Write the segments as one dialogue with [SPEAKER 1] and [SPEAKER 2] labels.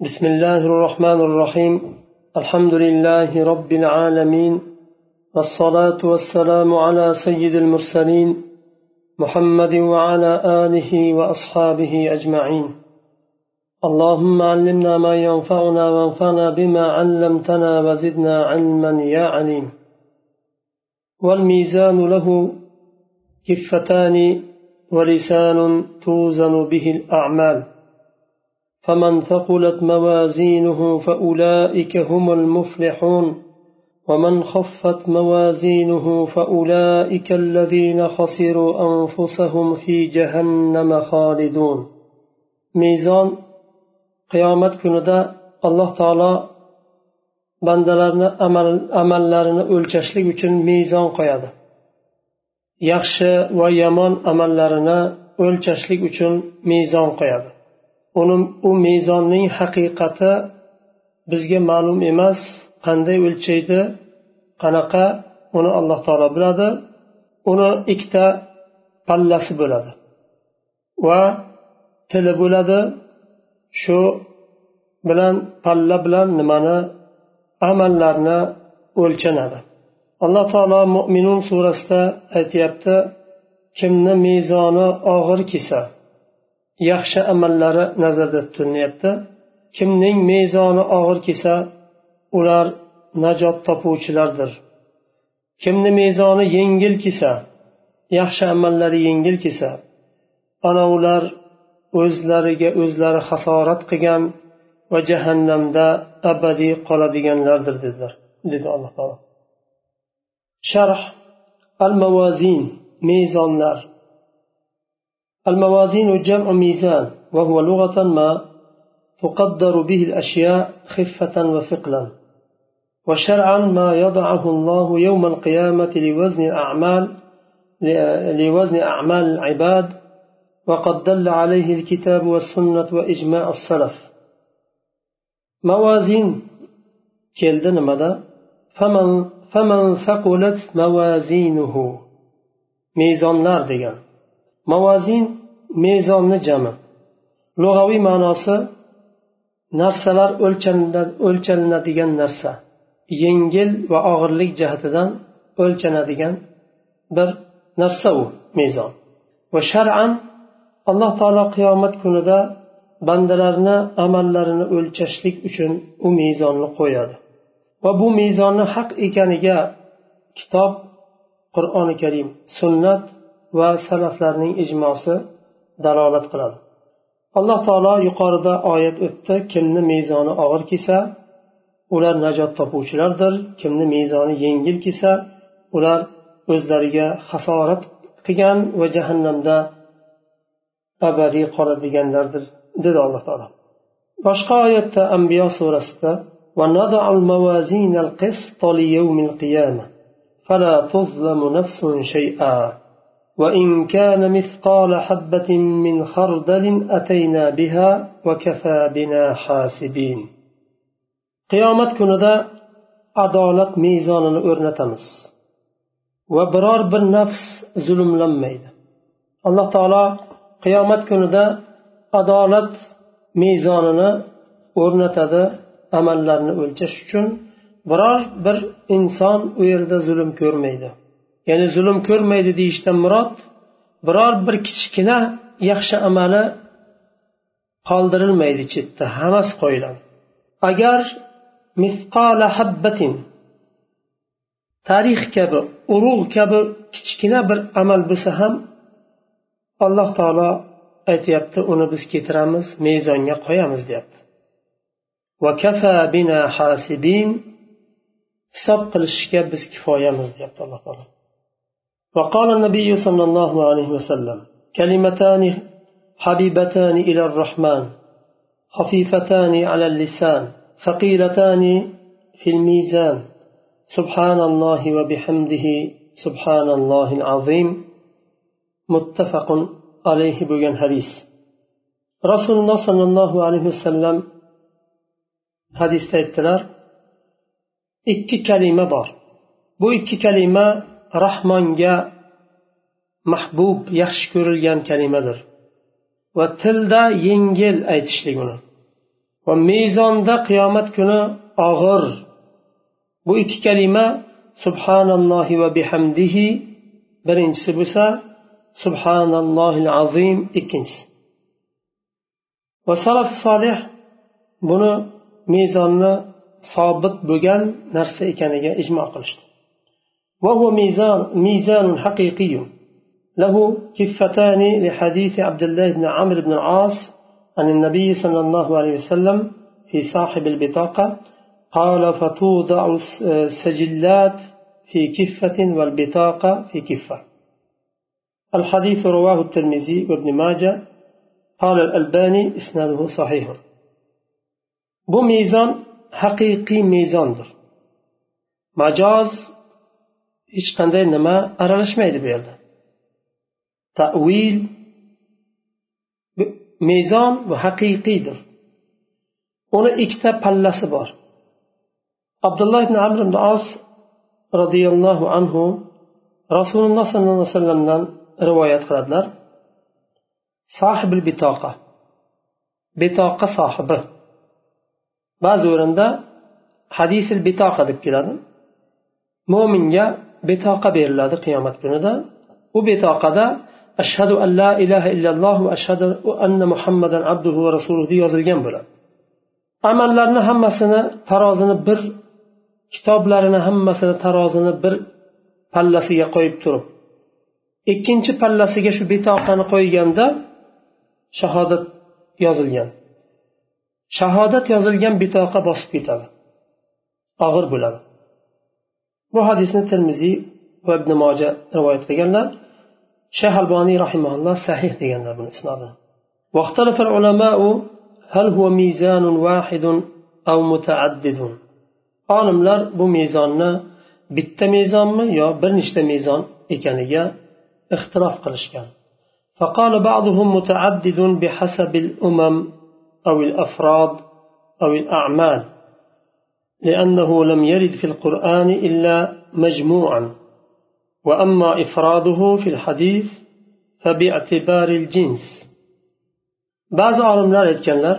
[SPEAKER 1] بسم الله الرحمن الرحيم. الحمد لله رب العالمين. والصلاة والسلام على سيد المرسلين محمد وعلى آله وأصحابه أجمعين. اللهم علمنا ما ينفعنا وانفعنا بما علمتنا وزدنا علما يا عليم. والميزان له كفتان ولسان توزن به الأعمال. فمن ثقلت موازينه فأولئك هم المفلحون. ومن خفت موازينه فأولئك الذين خسروا أنفسهم في جهنم خالدون. ميزان قيامة كندا الله تعالى bandalarni amal amallarini o'lchashlik uchun mezon qo'yadi yaxshi va yomon amallarini o'lchashlik uchun mezon qo'yadi uni u mezonning haqiqati bizga ma'lum emas qanday o'lchaydi qanaqa uni alloh taolo biladi. Uni ikkita pallasi bo'ladi. Va tili bo'ladi. Shu bilan palla bilan nimani amallarni o'lchanadi. Alloh taolo mo'minun surasida aytyapti kimni mezoni og'ir kelsa yaxshi amallari nazarda tutilyapti. Kimning mezoni og'ir kelsa ular najot topuvchilardir. Kimni mezoni yengil kelsa yaxshi amallari yengil kelsa ana ular o'zlariga o'zlari hasorat qilgan va jahannamda abadiy qoladiganlardir dedilar dedi alloh taolo. Sharh al mavazin mezonlar. الموازين جمع ميزان وهو لغة ما تقدر به الأشياء خفة وثقلا. وشرعا ما يضعه الله يوم القيامة لوزن الأعمال لوزن أعمال العباد وقد دل عليه الكتاب والسنة وإجماع السلف. موازين كيلدن مدى فمن ثقلت موازينه. ميزان نار mavozin mezonni jami. Lug'aviy ma'nosi narsalar o'lchalinadigan narsa. Yengil va og'irlik jihatidan o'lchanadigan bir narsa u mezon. Va shar'an alloh taolo qiyomat kunida bandalarni amallarini o'lchashlik uchun u mezonni qo'yadi. Va bu mezonni haq ekaniga kitob qur'oni karim sunnat va salaflarning ijmosi dalolat qiladi alloh taolo yuqorida oyat o'tdi kimni mezoni og'ir kelsa ular najot topuvchilardir kimni mezoni yengil kelsa ular o'zlariga hasorat qilgan va jahannamda abadiy qoladiganlardir dedi alloh taolo boshqa oyatda ambiyo surasida ونضع الموازين القسط ليوم القيامة فلا تظلم نفس شيئا وإن كان مثقال حبة من خردل أتينا بها وكفى بنا حاسبين قيامت كندا adolat mezonini o'rnatamiz va biror bir nafs zulmlanmaydi alloh taolo qiyomat kunida adolat mezonini o'rnatadi amallarni o'lchash uchun biror bir inson u yerda zulm ko'rmaydi Ya'ni zulm ko'rmaydi deyishdan murod biror bir kichkina yaxshi amali qoldirilmaydi chetda hammasi qo'yiladi agar misqola habbatin tarix kabi urug' kabi kichkina bir amal bo'lsa ham alloh taolo aytyapti uni biz ketiramiz mezonga qo'yamiz deyapti. Hisob qilishga biz kifoyamiz deyapti alloh taolo. وقال النبي صلى الله عليه وسلم كلمتان حبيبتان إلى الرحمن خفيفتان على اللسان ثقيلتان في الميزان. سبحان الله وبحمده سبحان الله العظيم. متفق عليه بوغان حديث. رسول الله صلى الله عليه وسلم hadisda aytdilar ikki kalima bor bu ikki kalima rahmonga mahbub yaxshi ko'rilgan kalimadir. Va tilda yengil aytishlik uni. Va mezonda qiyomat kuni og'ir. Bu ikki kalima subhanallohi va bihamdihi. Birinchisi bo'lsa subhanallohil azim ikkinchisi. Va salaf solih buni mezonni sobit bo'lgan narsa ekaniga ijmo qilishdi. وهو ميزان ميزان حقيقي. له كفتان لحديث عبد الله بن عمرو بن العاص عن النبي صلى الله عليه وسلم في صاحب البطاقة. قال فتوضع السجلات في كفة والبطاقة في كفة. الحديث رواه الترمذي وابن ماجه. قال الألباني إسناده صحيح. bu mezon haqiqiy mezondir majoz hech qanday nima aralashmaydi bu yerda. Tavil mezon bu haqiqiydir. Uni ikkita pallasi bor. Abdulloh ibn amr ibn os roziyallohu anhu rasululloh sollallohu alayhi vasallamdan rivoyat qiladilar. Sohibil bitoqa. Bitoqa sohibi. Ba'zi o'rinda hadisil bitoqa deb keladi. Mo'minga betoqa beriladi qiyomat kunida. U betoqada ashhadu an la ilaha illalloh va ashhadu anna muhammadan abduhu va rasuluhu deb yozilgan bo'ladi. Amallarni hammasini tarozini bir kitoblarini hammasini tarozini bir pallasiga qo'yib turib ikkinchi pallasiga shu betoqani qo'yganda shahodat yozilgan. Shahodat yozilgan bitoqa bosib ketadi. Og'ir bo'ladi. Bu hadisni termiziy va ibn moja rivoyat qilganlar shayx alboniy rahimaulloh sahih deganlar buni isnodi واختلف العلماء هل هو ميزان واحد أو متعدد olimlar bu mezonni bitta mezonmi yo bir nechta mezon ekaniga ixtilof qilishgan فقال بعضهم متعدد بحسب الأمم أو الأفراد أو الأعمال لأنه لم يرد في القرآن إلا مجموعا وأما إفراده في الحديث فباعتبار الجنس بعض عالمlar aytganlar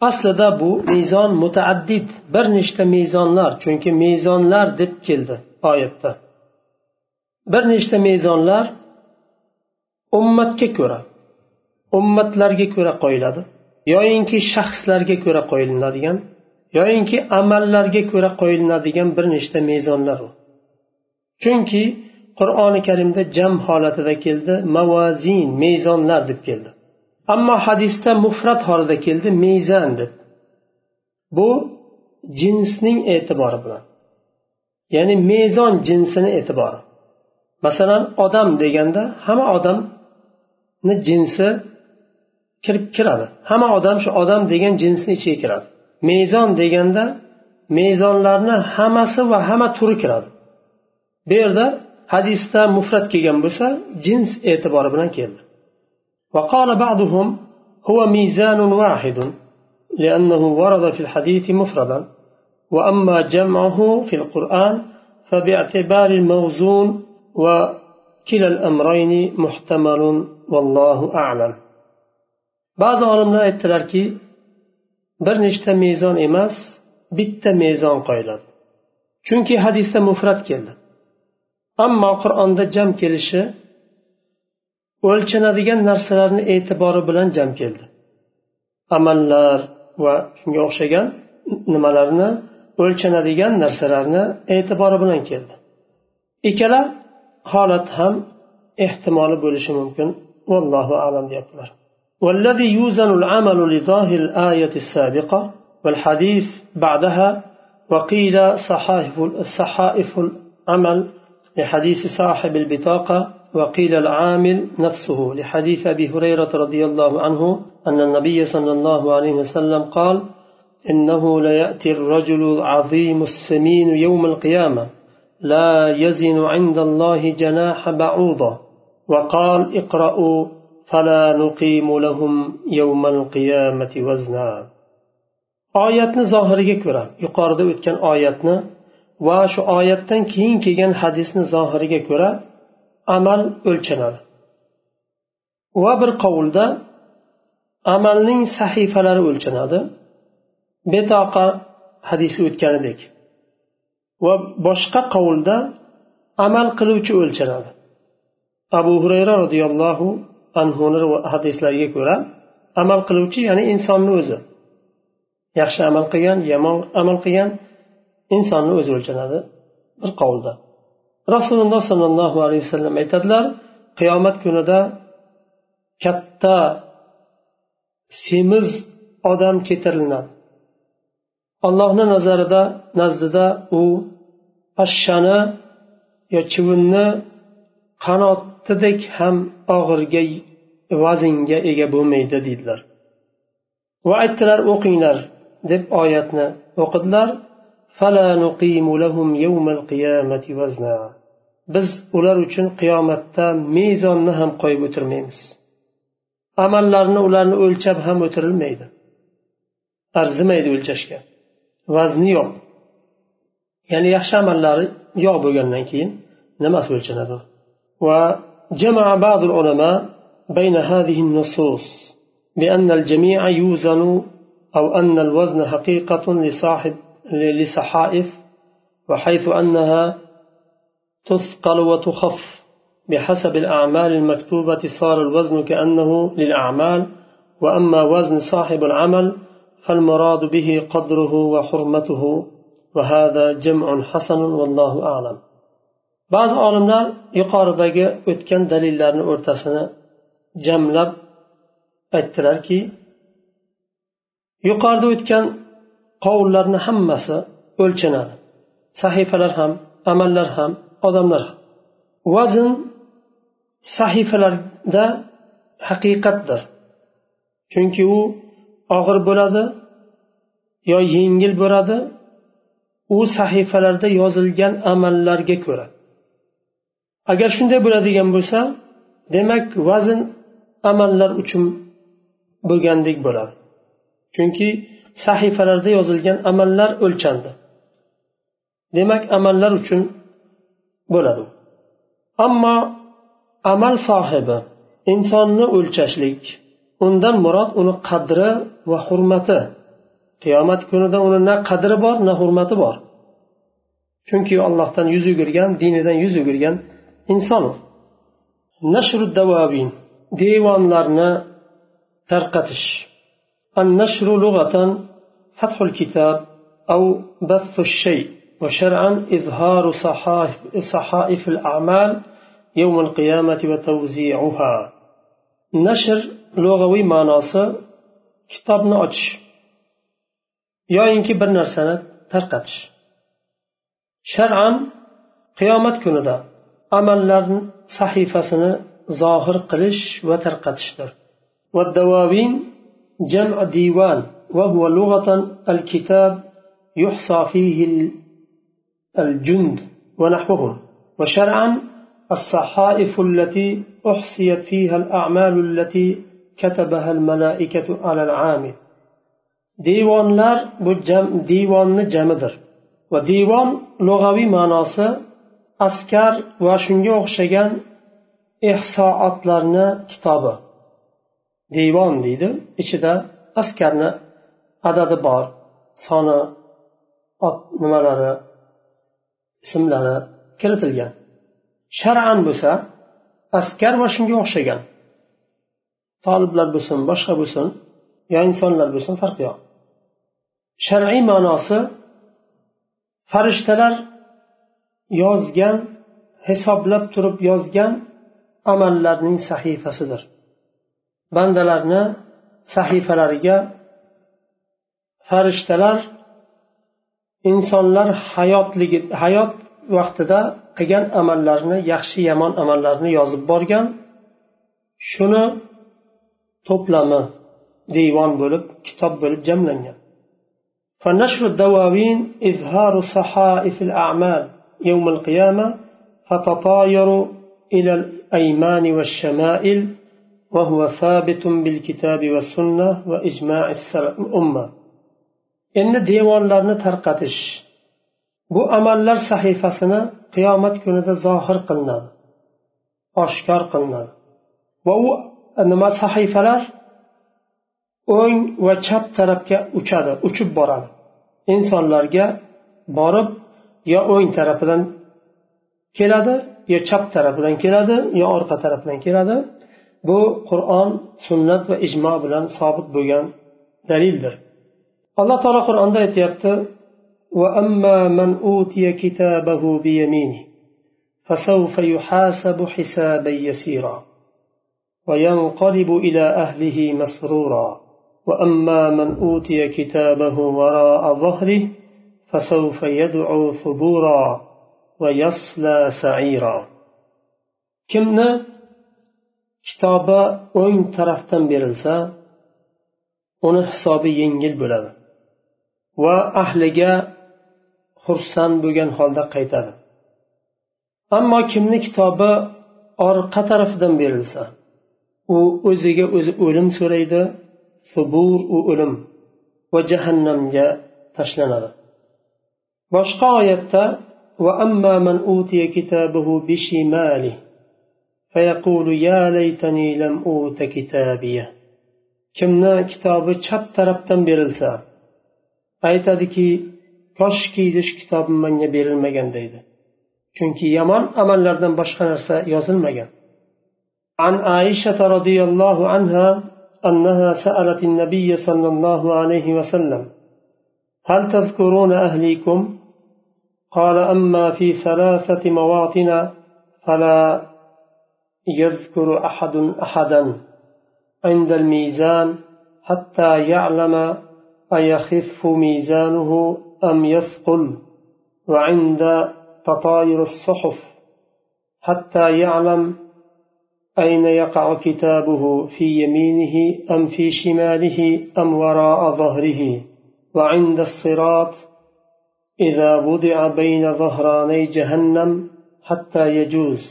[SPEAKER 1] aslida bu mezon mutaaddid bir nechta mezonlar chunki mezonlar deb keldi oyatda bir nechta mezonlar ummatga ko'ra ummatlarga ko'ra qo'yiladi yoyinki shaxslarga ko'ra qo'yilinadigan yoyinki amallarga ko'ra qo'yiladigan bir nechta mezonlar u. Chunki qur'oni karimda jam holatida keldi mavazin mezonlar deb keldi. Ammo hadisda mufrat holida keldi mezan deb. Bu jinsning e'tibori bilan. Ya'ni mezon jinsini e'tibori. Masalan odam deganda hamma odamni jinsi kirib kiradi. Hamma odam shu odam degan jinsni ichiga kiradi. mezon deganda mezonlarni hammasi va hamma turi kiradi bu yerda hadisda mufrat kelgan bo'lsa jins e'tibori bilan keldi وقال بعضهم هو ميزان واحد لأنه ورد في الحديث مفردا وأما جمعه في القرآن فباعتبار الموزون وكلا الأمرين محتمل والله أعلم ba'zi olimlar aytdilarki bir nechta mezon emas bitta mezon qo'yiladi. Chunki hadisda mufrat keldi. Ammo qur'onda jam kelishi o'lchanadigan narsalarni e'tibori bilan jam keldi. Amallar va shunga o'xshagan nimalarni o'lchanadigan narsalarni e'tibori bilan keldi. Ikkala holat ham ehtimoli bo'lishi mumkin. Vallohu alam deyaptilar. والذي يوزن العمل لظاهر الآية السابقة والحديث بعدها وقيل صحائف صحائف العمل لحديث صاحب البطاقة وقيل العامل نفسه لحديث أبي هريرة رضي الله عنه أن النبي صلى الله عليه وسلم قال إنه ليأتي الرجل العظيم السمين يوم القيامة لا يزن عند الله جناح بعوضة وقال اقرأوا فلا نقيم لهم يوم القيامة وزنا oyatni zohiriga ko'ra yuqorida o'tgan oyatni va shu oyatdan keyin kelgan hadisni zohiriga ko'ra amal o'lchanadi va bir qovulda amalning sahifalari o'lchanadi betoqa hadisi o'tgan edik va boshqa qovulda amal qiluvchi o'lchanadi abu hurayra roziyallohu anhuni hadislariga ko'ra amal qiluvchi ya'ni insonni o'zi. Yaxshi amal qilgan yomon amal qilgan insonni o'zi o'lchanadi. Bir qovulda. Rasululloh sollallohu alayhi vasallam aytadilar qiyomat kunida katta semiz odam keltiriladi allohni nazarida nazdida u pashshani yo qanot kattadek ham og'irga vaznga ega bo'lmaydi deydilar. Va aytdilar o'qinglar deb oyatni o'qidilar. Biz ular uchun qiyomatda mezonni ham qo'yib o'tirmaymiz. Amallarni ularni o'lchab ham o'tirilmaydi. Arzimaydi o'lchashga. Vazni yo'q. Ya'ni yaxshi amallari yo'q bo'lgandan keyin nimasi o'lchanadi. Va وجمع بعض العلماء بين هذه النصوص بأن الجميع يوزن أو أن الوزن حقيقة لصاحب لصحائف وحيث أنها تثقل وتخف بحسب الأعمال المكتوبة صار الوزن كأنه للأعمال وأما وزن صاحب العمل فالمراد به قدره وحرمته وهذا جمع حسن والله أعلم. Ba'zi olimlar yuqoridagi o'tgan dalillarni o'rtasini jamlab aytdilarki yuqorida o'tgan qovullarni hammasi o'lchanadi. Sahifalar ham amallar ham odamlar ham. Vazn sahifalarda haqiqatdir. Chunki u og'ir bo'ladi yo yengil bo'ladi u sahifalarda yozilgan amallarga ko'ra. Agar shunday bo'ladigan bo'lsa demak vazn amallar uchun bo'lgandek bo'ladi. Chunki sahifalarda yozilgan amallar o'lchandi. Demak amallar uchun bo'ladi. Ammo amal sohibi insonni o'lchashlik undan murod uni qadri va hurmati qiyomat kunida uni na qadri bor na hurmati bor. Chunki allohdan yuz o'girgan dinidan yuz o'girgan inson nashru davobin devonlarni tarqatish. An nashru lug'atan fathul kitob أو بث الشيء وشرعا اظهار صحائف الاعمال يوم القيامه وتوزيعها نشر لغوي ما ناس كتاب نعتش يا انك بنر سنه ترقتش شرعا قيامه كندا amallarni sahifasini zohir qilish va tarqatishdir جمع ديوان وهو لغة الكتاب يحصى فيه الجند ونحوهم وشرعا الصحائف التي أحصيت فيها الأعمال التي كتبها الملائكة على العامل devonlar bu jam devonni jamidir va devon lug'aviy ma'nosi askar va shunga o'xshagan ehsootlarni kitobi. Devon deydi ichida askarni adadi bor. Soni ot nimalari ismlari kiritilgan. Shar'an bo'lsa askar va shunga o'xshagan. Toliblar bo'lsin boshqa bo'lsin yo insonlar bo'lsin farqi yo'q. Shar'iy ma'nosi farishtalar yozgan hisoblab turib yozgan amallarning sahifasidir bandalarni sahifalariga farishtalar insonlar hayotligi hayot vaqtida qilgan amallarni yaxshi yomon amallarni yozib borgan shuni to'plami devon bo'lib kitob bo'lib jamlangan فنشر الدواوين إظهار صحائف الأعمال يوم القيامة فتطاير إلى الأيمان والشمائل وهو ثابت بالكتاب والسنة وإجماع الأمة إن ديوان لرن ترقتش bu amallar sahifasini qiyomat kunida zohir qilinadi oshkor qilinadi va u nima sahifalar o'ng va chap tarafga uchadi uchib boradi insonlarga borib yo o'ng tarafidan keladi yo chap tarafidan keladi yo orqa tarafidan keladi bu qur'on sunnat va ijmo bilan sobit bo'lgan dalildir alloh taolo qur'onda aytyapti وأما من أوتي كتابه بيمينه فسوف يحاسب حسابا يسيرا وينقلب إلى أهله مسرورا وأما من أوتي كتابه وراء ظهره فسوف يدعو ثبورا ويصلى سعيرا kimni kitobi o'ng tarafdan berilsa uni hisobi yengil bo'ladi va ahliga xursand bo'lgan holda qaytadi ammo kimni kitobi orqa tarafidan berilsa u o'ziga o'zi o'lim so'raydi subur u o'lim va jahannamga tashlanadi boshqa oyatda وأما من أوتي كتابه بشماله فيقول يا ليتني لم أوت كتابيه kimni kitobi chap tarafdan berilsa aytadiki koshki idish kitobim menga berilmagan deydi chunki yomon amallardan boshqa narsa yozilmagan عن عائشة رضي الله عنها أنها سألت النبي صلى الله عليه وسلم هل تذكرون أهليكم؟ قال أما في ثلاثة مواطن فلا يذكر أحد أحدا عند الميزان حتى يعلم أيخف ميزانه أم يثقل وعند تطاير الصحف حتى يعلم أين يقع كتابه في يمينه أم في شماله أم وراء ظهره. وعند الصراط إذا وضع بين ظهراني جهنم حتى يجوز.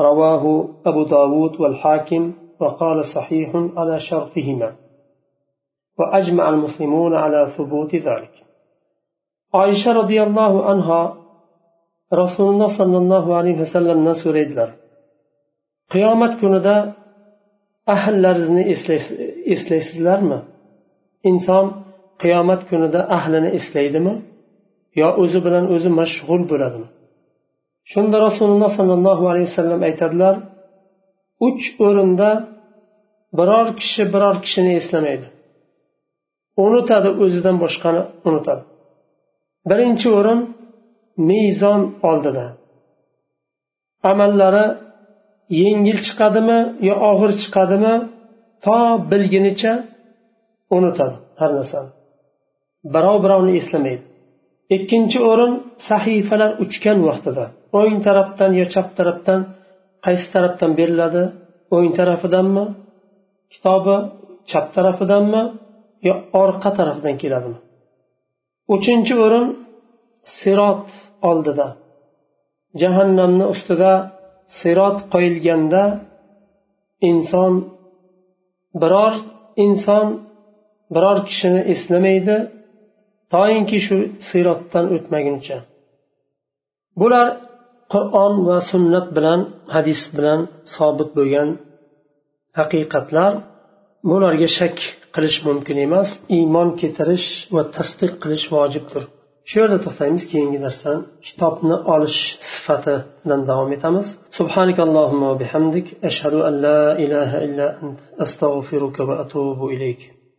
[SPEAKER 1] رواه أبو داود والحاكم وقال صحيح على شرطهما. وأجمع المسلمون على ثبوت ذلك. عائشة رضي الله عنها رسول الله صلى الله عليه وسلم نسوريدلر qiyomat kunida ahllaringizni eslaysizlarmi inson qiyomat kunida ahlini eslaydimi yo o'zi bilan o'zi mashg'ul bo'ladimi? Shunda rasululloh sollallohu alayhi vasallam aytadilar uch o'rinda biror kishi biror kishini eslamaydi. Unutadi o'zidan boshqani unutadi. Birinchi o'rin mezon oldida. Amallari yengil chiqadimi yo og'ir chiqadimi to bilgunicha unutadi har narsani. Birov birovni eslamaydi. Ikkinchi o'rin sahifalar uchgan vaqtida. O'ng tarafdan yo chap tarafdan qaysi tarafdan beriladi? O'ng tarafidanmi? Kitobi chap tarafidanmi? Yo orqa tarafidan keladimi? Uchinchi o'rin sirot oldida. Jahannamni ustida sirot qo'yilganda inson biror inson biror kishini eslamaydi. toinki shu sirotdan o'tmaguncha bular qur'on va sunnat bilan hadis bilan sobit bo'lgan haqiqatlar bularga shak qilish mumkin emas iymon keltirish va tasdiq qilish vojibdir shu yerda to'xtaymiz keyingi darsdan kitobni olish sifatidan davom etamiz سبحانك اللهم وبحمدك أشهد أن لا إله إلا أنت أستغفرك وأتوب إليك